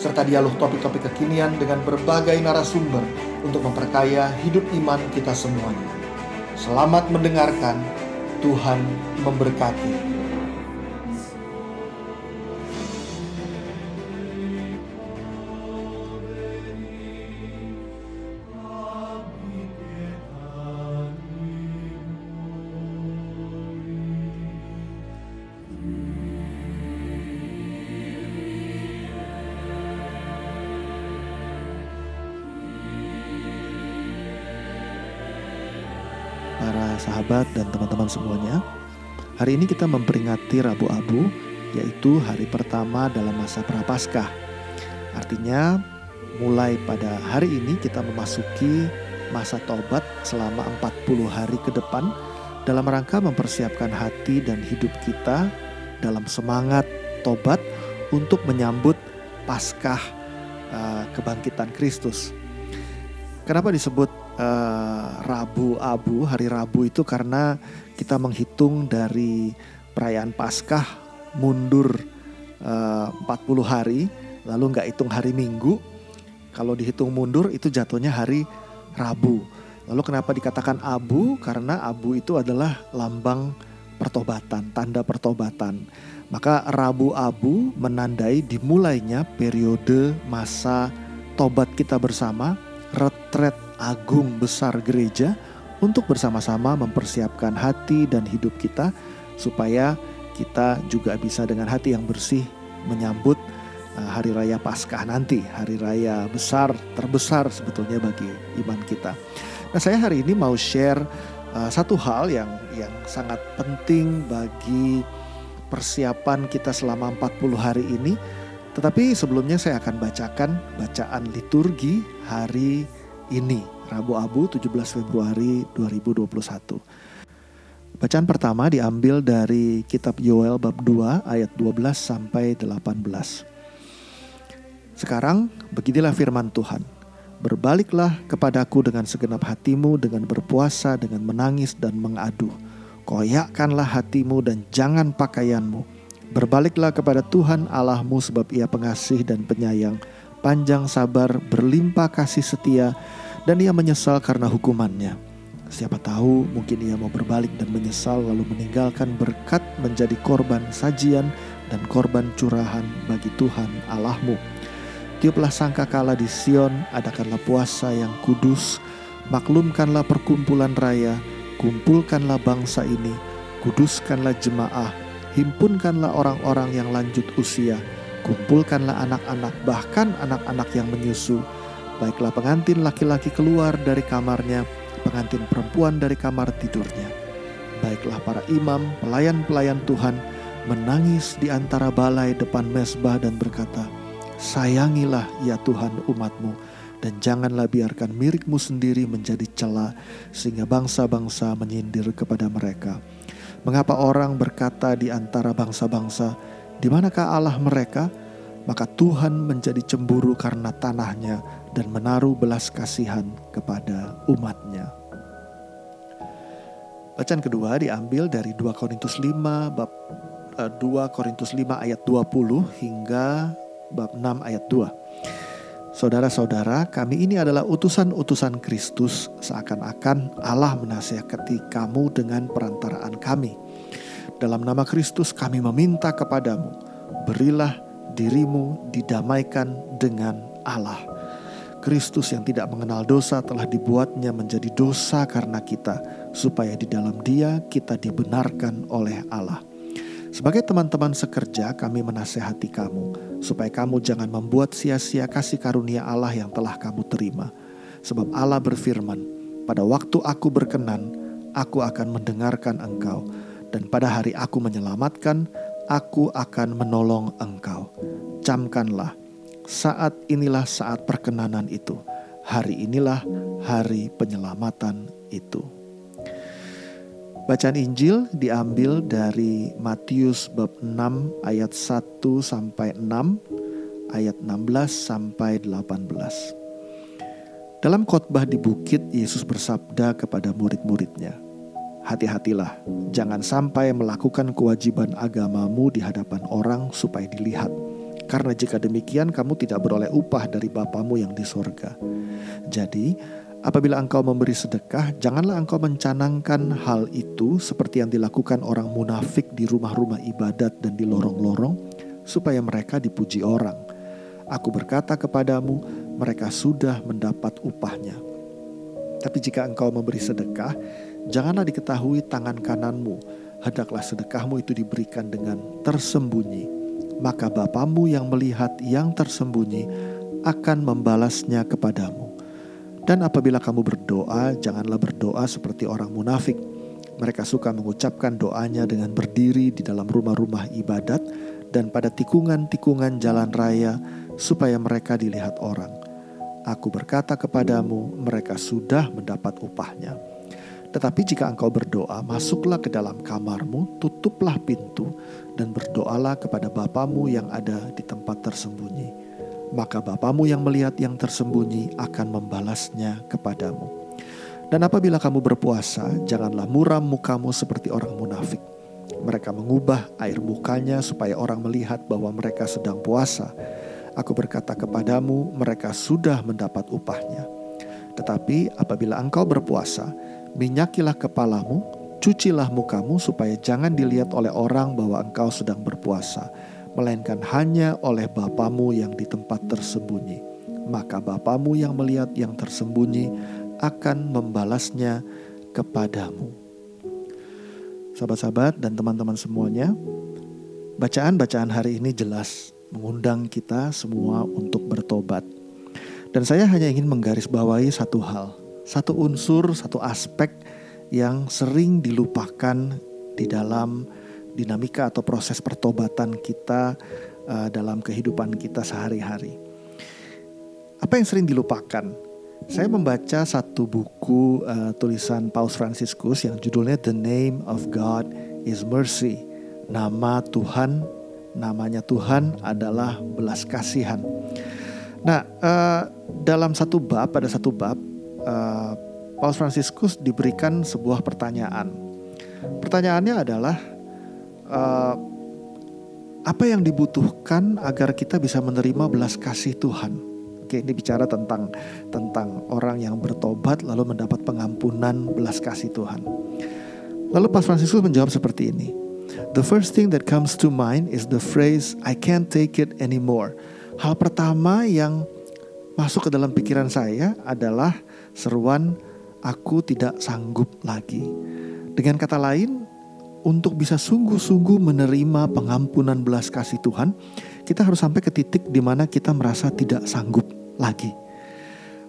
serta dialog topik-topik kekinian dengan berbagai narasumber untuk memperkaya hidup iman kita semuanya. Selamat mendengarkan, Tuhan memberkati. Sahabat dan teman-teman semuanya. Hari ini kita memperingati Rabu Abu, yaitu hari pertama dalam masa Prapaskah. Artinya, mulai pada hari ini kita memasuki masa tobat selama 40 hari ke depan dalam rangka mempersiapkan hati dan hidup kita dalam semangat tobat untuk menyambut Paskah uh, kebangkitan Kristus. Kenapa disebut uh, Rabu Abu, hari Rabu itu karena kita menghitung dari perayaan Paskah mundur uh, 40 hari, lalu nggak hitung hari Minggu. Kalau dihitung mundur itu jatuhnya hari Rabu. Lalu kenapa dikatakan abu? Karena abu itu adalah lambang pertobatan, tanda pertobatan. Maka Rabu Abu menandai dimulainya periode masa tobat kita bersama, retret agung besar gereja untuk bersama-sama mempersiapkan hati dan hidup kita supaya kita juga bisa dengan hati yang bersih menyambut uh, hari raya Paskah nanti, hari raya besar terbesar sebetulnya bagi iman kita. Nah, saya hari ini mau share uh, satu hal yang yang sangat penting bagi persiapan kita selama 40 hari ini. Tetapi sebelumnya saya akan bacakan bacaan liturgi hari ini, Rabu Abu 17 Februari 2021. Bacaan pertama diambil dari kitab Yoel bab 2 ayat 12 sampai 18. Sekarang beginilah firman Tuhan. Berbaliklah kepadaku dengan segenap hatimu dengan berpuasa, dengan menangis dan mengadu. Koyakkanlah hatimu dan jangan pakaianmu. Berbaliklah kepada Tuhan Allahmu sebab ia pengasih dan penyayang, panjang sabar, berlimpah kasih setia, dan ia menyesal karena hukumannya. Siapa tahu mungkin ia mau berbalik dan menyesal lalu meninggalkan berkat menjadi korban sajian dan korban curahan bagi Tuhan Allahmu. Tiuplah sangka kala di Sion, adakanlah puasa yang kudus, maklumkanlah perkumpulan raya, kumpulkanlah bangsa ini, kuduskanlah jemaah, himpunkanlah orang-orang yang lanjut usia, kumpulkanlah anak-anak, bahkan anak-anak yang menyusu. Baiklah pengantin laki-laki keluar dari kamarnya, pengantin perempuan dari kamar tidurnya. Baiklah para imam, pelayan-pelayan Tuhan, menangis di antara balai depan mesbah dan berkata, Sayangilah ya Tuhan umatmu, dan janganlah biarkan mirikmu sendiri menjadi celah, sehingga bangsa-bangsa menyindir kepada mereka. Mengapa orang berkata di antara bangsa-bangsa, di manakah Allah mereka? Maka Tuhan menjadi cemburu karena tanahnya dan menaruh belas kasihan kepada umatnya. Bacaan kedua diambil dari 2 Korintus 5 bab 2 eh, Korintus 5 ayat 20 hingga bab 6 ayat 2. Saudara-saudara, kami ini adalah utusan-utusan Kristus seakan-akan Allah menasihati kamu dengan perantaraan kami. Dalam nama Kristus kami meminta kepadamu, berilah dirimu didamaikan dengan Allah. Kristus yang tidak mengenal dosa telah dibuatnya menjadi dosa karena kita, supaya di dalam dia kita dibenarkan oleh Allah. Sebagai teman-teman sekerja, kami menasehati kamu, supaya kamu jangan membuat sia-sia kasih karunia Allah yang telah kamu terima. Sebab Allah berfirman, pada waktu aku berkenan, aku akan mendengarkan engkau. Dan pada hari aku menyelamatkan, aku akan menolong engkau. Camkanlah, saat inilah saat perkenanan itu. hari inilah hari penyelamatan itu. Bacaan Injil diambil dari Matius bab 6 ayat 1 sampai 6, ayat 16 sampai 18. Dalam khotbah di bukit, Yesus bersabda kepada murid-muridnya, Hati-hatilah, jangan sampai melakukan kewajiban agamamu di hadapan orang supaya dilihat. Karena jika demikian kamu tidak beroleh upah dari Bapamu yang di sorga. Jadi, apabila engkau memberi sedekah, janganlah engkau mencanangkan hal itu seperti yang dilakukan orang munafik di rumah-rumah ibadat dan di lorong-lorong, supaya mereka dipuji orang. Aku berkata kepadamu, mereka sudah mendapat upahnya. Tapi jika engkau memberi sedekah, janganlah diketahui tangan kananmu, hendaklah sedekahmu itu diberikan dengan tersembunyi. Maka Bapamu yang melihat yang tersembunyi akan membalasnya kepadamu. Dan apabila kamu berdoa, janganlah berdoa seperti orang munafik. Mereka suka mengucapkan doanya dengan berdiri di dalam rumah-rumah ibadat dan pada tikungan-tikungan jalan raya supaya mereka dilihat orang. Aku berkata kepadamu, mereka sudah mendapat upahnya. Tetapi jika engkau berdoa, masuklah ke dalam kamarmu, tutuplah pintu, dan berdoalah kepada Bapamu yang ada di tempat tersembunyi. Maka Bapamu yang melihat yang tersembunyi akan membalasnya kepadamu. Dan apabila kamu berpuasa, janganlah muram mukamu seperti orang munafik. Mereka mengubah air mukanya supaya orang melihat bahwa mereka sedang puasa Aku berkata kepadamu, mereka sudah mendapat upahnya. Tetapi apabila engkau berpuasa, minyakilah kepalamu, cucilah mukamu supaya jangan dilihat oleh orang bahwa engkau sedang berpuasa, melainkan hanya oleh Bapamu yang di tempat tersembunyi. Maka Bapamu yang melihat yang tersembunyi akan membalasnya kepadamu. Sahabat-sahabat dan teman-teman semuanya, bacaan-bacaan hari ini jelas mengundang kita semua untuk. Dan saya hanya ingin menggarisbawahi satu hal, satu unsur, satu aspek yang sering dilupakan di dalam dinamika atau proses pertobatan kita uh, dalam kehidupan kita sehari-hari. Apa yang sering dilupakan? Saya membaca satu buku uh, tulisan Paus Franciscus yang judulnya The Name of God is Mercy. Nama Tuhan namanya Tuhan adalah belas kasihan. Nah, uh, dalam satu bab, pada satu bab, uh, Paus Fransiskus diberikan sebuah pertanyaan. Pertanyaannya adalah uh, apa yang dibutuhkan agar kita bisa menerima belas kasih Tuhan? Oke, ini bicara tentang tentang orang yang bertobat lalu mendapat pengampunan belas kasih Tuhan. Lalu Paus Fransiskus menjawab seperti ini. The first thing that comes to mind is the phrase I can't take it anymore. Hal pertama yang masuk ke dalam pikiran saya adalah seruan aku tidak sanggup lagi. Dengan kata lain, untuk bisa sungguh-sungguh menerima pengampunan belas kasih Tuhan, kita harus sampai ke titik di mana kita merasa tidak sanggup lagi.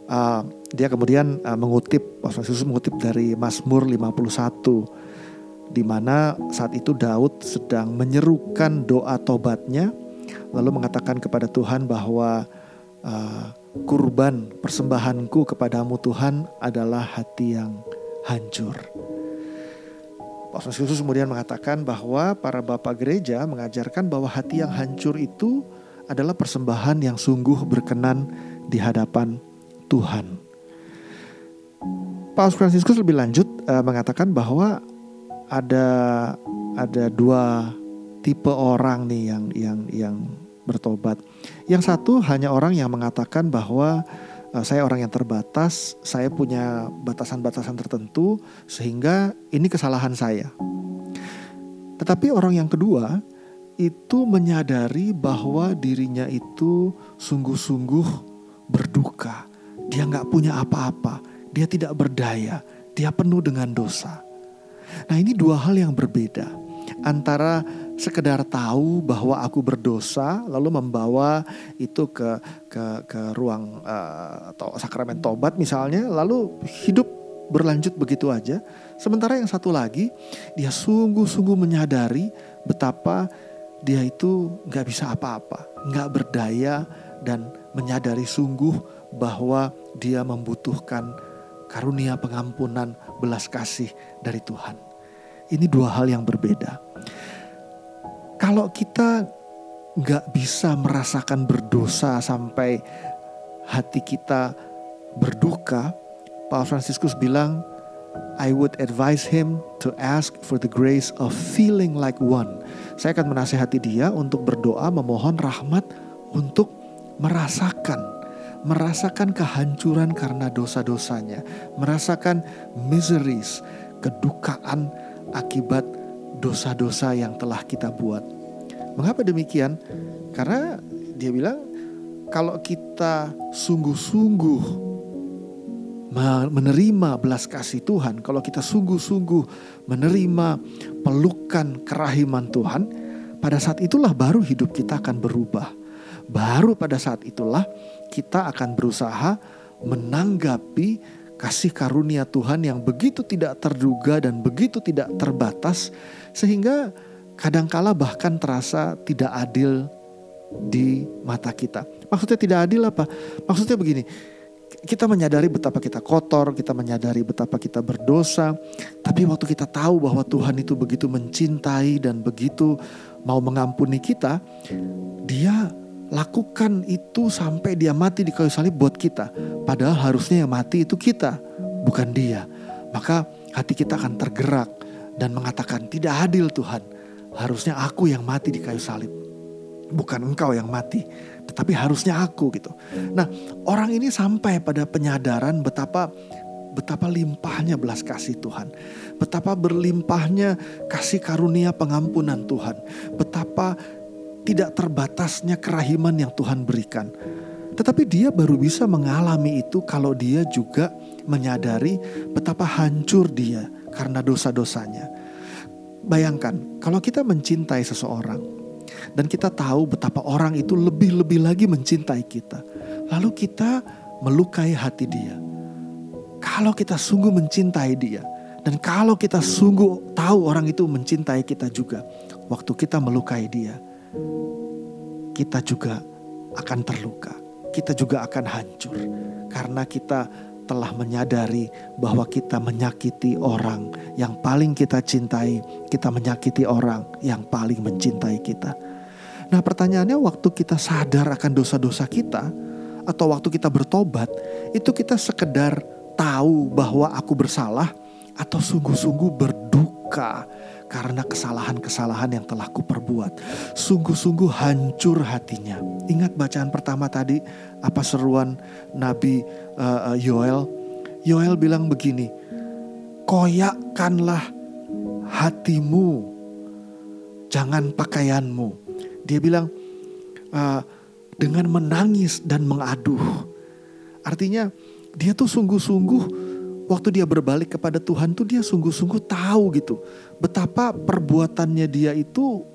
Uh, dia kemudian uh, mengutip, Yesus mengutip dari Mazmur 51 di mana saat itu Daud sedang menyerukan doa tobatnya lalu mengatakan kepada Tuhan bahwa uh, kurban persembahanku kepadamu Tuhan adalah hati yang hancur. Paulus Yesus kemudian mengatakan bahwa para bapak gereja mengajarkan bahwa hati yang hancur itu adalah persembahan yang sungguh berkenan di hadapan Tuhan. Paus Fransiskus lebih lanjut uh, mengatakan bahwa ada ada dua tipe orang nih yang yang yang bertobat. Yang satu hanya orang yang mengatakan bahwa uh, saya orang yang terbatas, saya punya batasan-batasan tertentu sehingga ini kesalahan saya. Tetapi orang yang kedua itu menyadari bahwa dirinya itu sungguh-sungguh berduka. Dia nggak punya apa-apa, dia tidak berdaya, dia penuh dengan dosa. Nah ini dua hal yang berbeda antara sekedar tahu bahwa aku berdosa lalu membawa itu ke ke ke ruang uh, atau sakramen tobat misalnya lalu hidup berlanjut begitu aja sementara yang satu lagi dia sungguh-sungguh menyadari betapa dia itu nggak bisa apa-apa nggak berdaya dan menyadari sungguh bahwa dia membutuhkan karunia pengampunan belas kasih dari Tuhan. Ini dua hal yang berbeda. Kalau kita nggak bisa merasakan berdosa sampai hati kita berduka, Paul Franciscus bilang, I would advise him to ask for the grace of feeling like one. Saya akan menasehati dia untuk berdoa memohon rahmat untuk merasakan merasakan kehancuran karena dosa-dosanya, merasakan miseries, kedukaan akibat dosa-dosa yang telah kita buat. Mengapa demikian? Karena dia bilang kalau kita sungguh-sungguh menerima belas kasih Tuhan, kalau kita sungguh-sungguh menerima pelukan kerahiman Tuhan, pada saat itulah baru hidup kita akan berubah. Baru pada saat itulah kita akan berusaha menanggapi kasih karunia Tuhan yang begitu tidak terduga dan begitu tidak terbatas sehingga kadangkala bahkan terasa tidak adil di mata kita. Maksudnya tidak adil apa? Maksudnya begini, kita menyadari betapa kita kotor, kita menyadari betapa kita berdosa, tapi waktu kita tahu bahwa Tuhan itu begitu mencintai dan begitu mau mengampuni kita, Dia lakukan itu sampai dia mati di kayu salib buat kita. Padahal harusnya yang mati itu kita, bukan dia. Maka hati kita akan tergerak dan mengatakan tidak adil Tuhan. Harusnya aku yang mati di kayu salib. Bukan engkau yang mati, tetapi harusnya aku gitu. Nah, orang ini sampai pada penyadaran betapa betapa limpahnya belas kasih Tuhan. Betapa berlimpahnya kasih karunia pengampunan Tuhan. Betapa tidak terbatasnya kerahiman yang Tuhan berikan. Tetapi dia baru bisa mengalami itu kalau dia juga menyadari betapa hancur dia karena dosa-dosanya. Bayangkan, kalau kita mencintai seseorang dan kita tahu betapa orang itu lebih-lebih lagi mencintai kita, lalu kita melukai hati dia. Kalau kita sungguh mencintai dia, dan kalau kita sungguh tahu orang itu mencintai kita juga, waktu kita melukai dia, kita juga akan terluka. Kita juga akan hancur karena kita telah menyadari bahwa kita menyakiti orang yang paling kita cintai, kita menyakiti orang yang paling mencintai kita. Nah, pertanyaannya, waktu kita sadar akan dosa-dosa kita, atau waktu kita bertobat, itu kita sekedar tahu bahwa aku bersalah, atau sungguh-sungguh berduka karena kesalahan-kesalahan yang telah kuperbuat. Sungguh-sungguh hancur hatinya. Ingat bacaan pertama tadi apa seruan Nabi uh, Yoel? Yoel bilang begini, koyakkanlah hatimu, jangan pakaianmu. Dia bilang uh, dengan menangis dan mengaduh. Artinya dia tuh sungguh-sungguh waktu dia berbalik kepada Tuhan tuh dia sungguh-sungguh tahu gitu betapa perbuatannya dia itu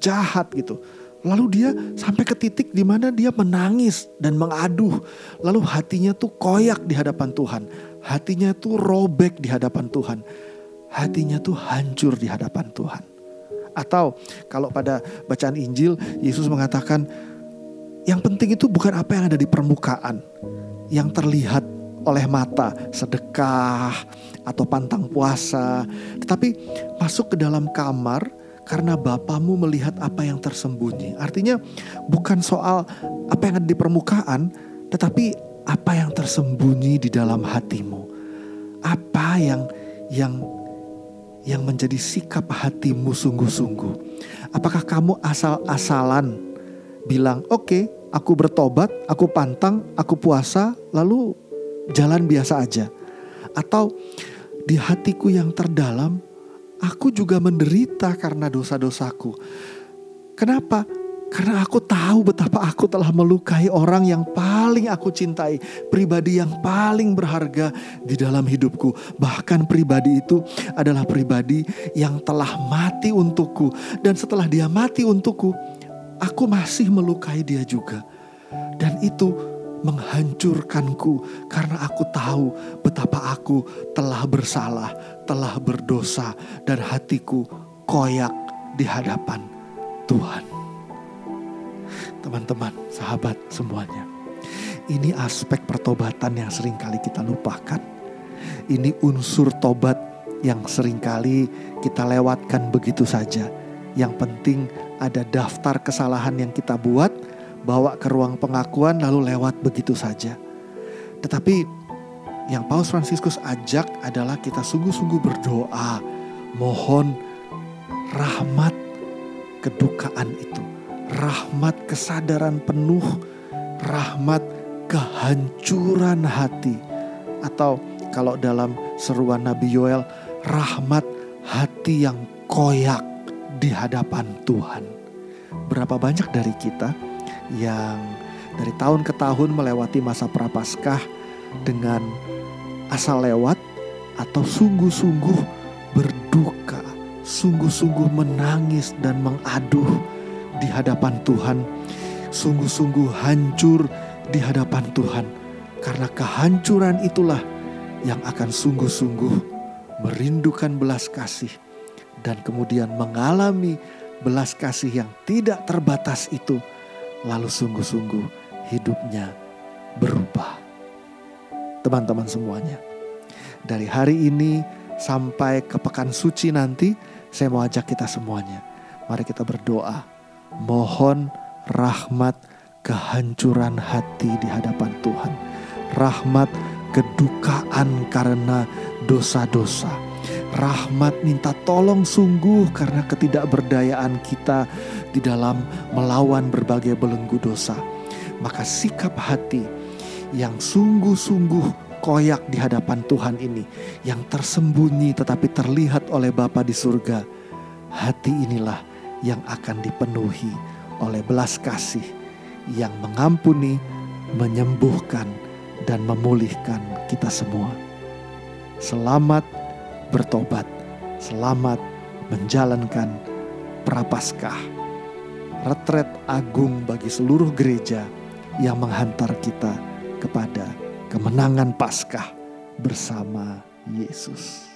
jahat gitu. Lalu dia sampai ke titik di mana dia menangis dan mengaduh. Lalu hatinya tuh koyak di hadapan Tuhan. Hatinya tuh robek di hadapan Tuhan. Hatinya tuh hancur di hadapan Tuhan. Atau kalau pada bacaan Injil Yesus mengatakan yang penting itu bukan apa yang ada di permukaan. Yang terlihat oleh mata, sedekah atau pantang puasa, tetapi masuk ke dalam kamar karena Bapamu melihat apa yang tersembunyi. Artinya bukan soal apa yang ada di permukaan, tetapi apa yang tersembunyi di dalam hatimu. Apa yang yang yang menjadi sikap hatimu sungguh-sungguh. Apakah kamu asal-asalan bilang, "Oke, okay, aku bertobat, aku pantang, aku puasa, lalu jalan biasa aja. Atau di hatiku yang terdalam, aku juga menderita karena dosa-dosaku. Kenapa? Karena aku tahu betapa aku telah melukai orang yang paling aku cintai, pribadi yang paling berharga di dalam hidupku. Bahkan pribadi itu adalah pribadi yang telah mati untukku, dan setelah dia mati untukku, aku masih melukai dia juga. Dan itu menghancurkanku karena aku tahu betapa aku telah bersalah, telah berdosa dan hatiku koyak di hadapan Tuhan. teman-teman, sahabat semuanya. Ini aspek pertobatan yang sering kali kita lupakan. Ini unsur tobat yang sering kali kita lewatkan begitu saja. Yang penting ada daftar kesalahan yang kita buat, bawa ke ruang pengakuan lalu lewat begitu saja. Tetapi yang Paus Fransiskus ajak adalah kita sungguh-sungguh berdoa, mohon rahmat kedukaan itu, rahmat kesadaran penuh, rahmat kehancuran hati, atau kalau dalam seruan Nabi Yoel, rahmat hati yang koyak di hadapan Tuhan. Berapa banyak dari kita yang dari tahun ke tahun melewati masa prapaskah dengan asal lewat atau sungguh-sungguh berduka, sungguh-sungguh menangis dan mengaduh di hadapan Tuhan, sungguh-sungguh hancur di hadapan Tuhan. Karena kehancuran itulah yang akan sungguh-sungguh merindukan belas kasih dan kemudian mengalami belas kasih yang tidak terbatas itu lalu sungguh-sungguh hidupnya berubah. Teman-teman semuanya, dari hari ini sampai ke pekan suci nanti, saya mau ajak kita semuanya. Mari kita berdoa, mohon rahmat kehancuran hati di hadapan Tuhan. Rahmat kedukaan karena dosa-dosa. Rahmat minta tolong sungguh karena ketidakberdayaan kita di dalam melawan berbagai belenggu dosa. Maka sikap hati yang sungguh-sungguh koyak di hadapan Tuhan ini, yang tersembunyi tetapi terlihat oleh Bapa di surga, hati inilah yang akan dipenuhi oleh belas kasih yang mengampuni, menyembuhkan, dan memulihkan kita semua. Selamat bertobat, selamat menjalankan prapaskah, retret agung bagi seluruh gereja yang menghantar kita kepada kemenangan Paskah bersama Yesus.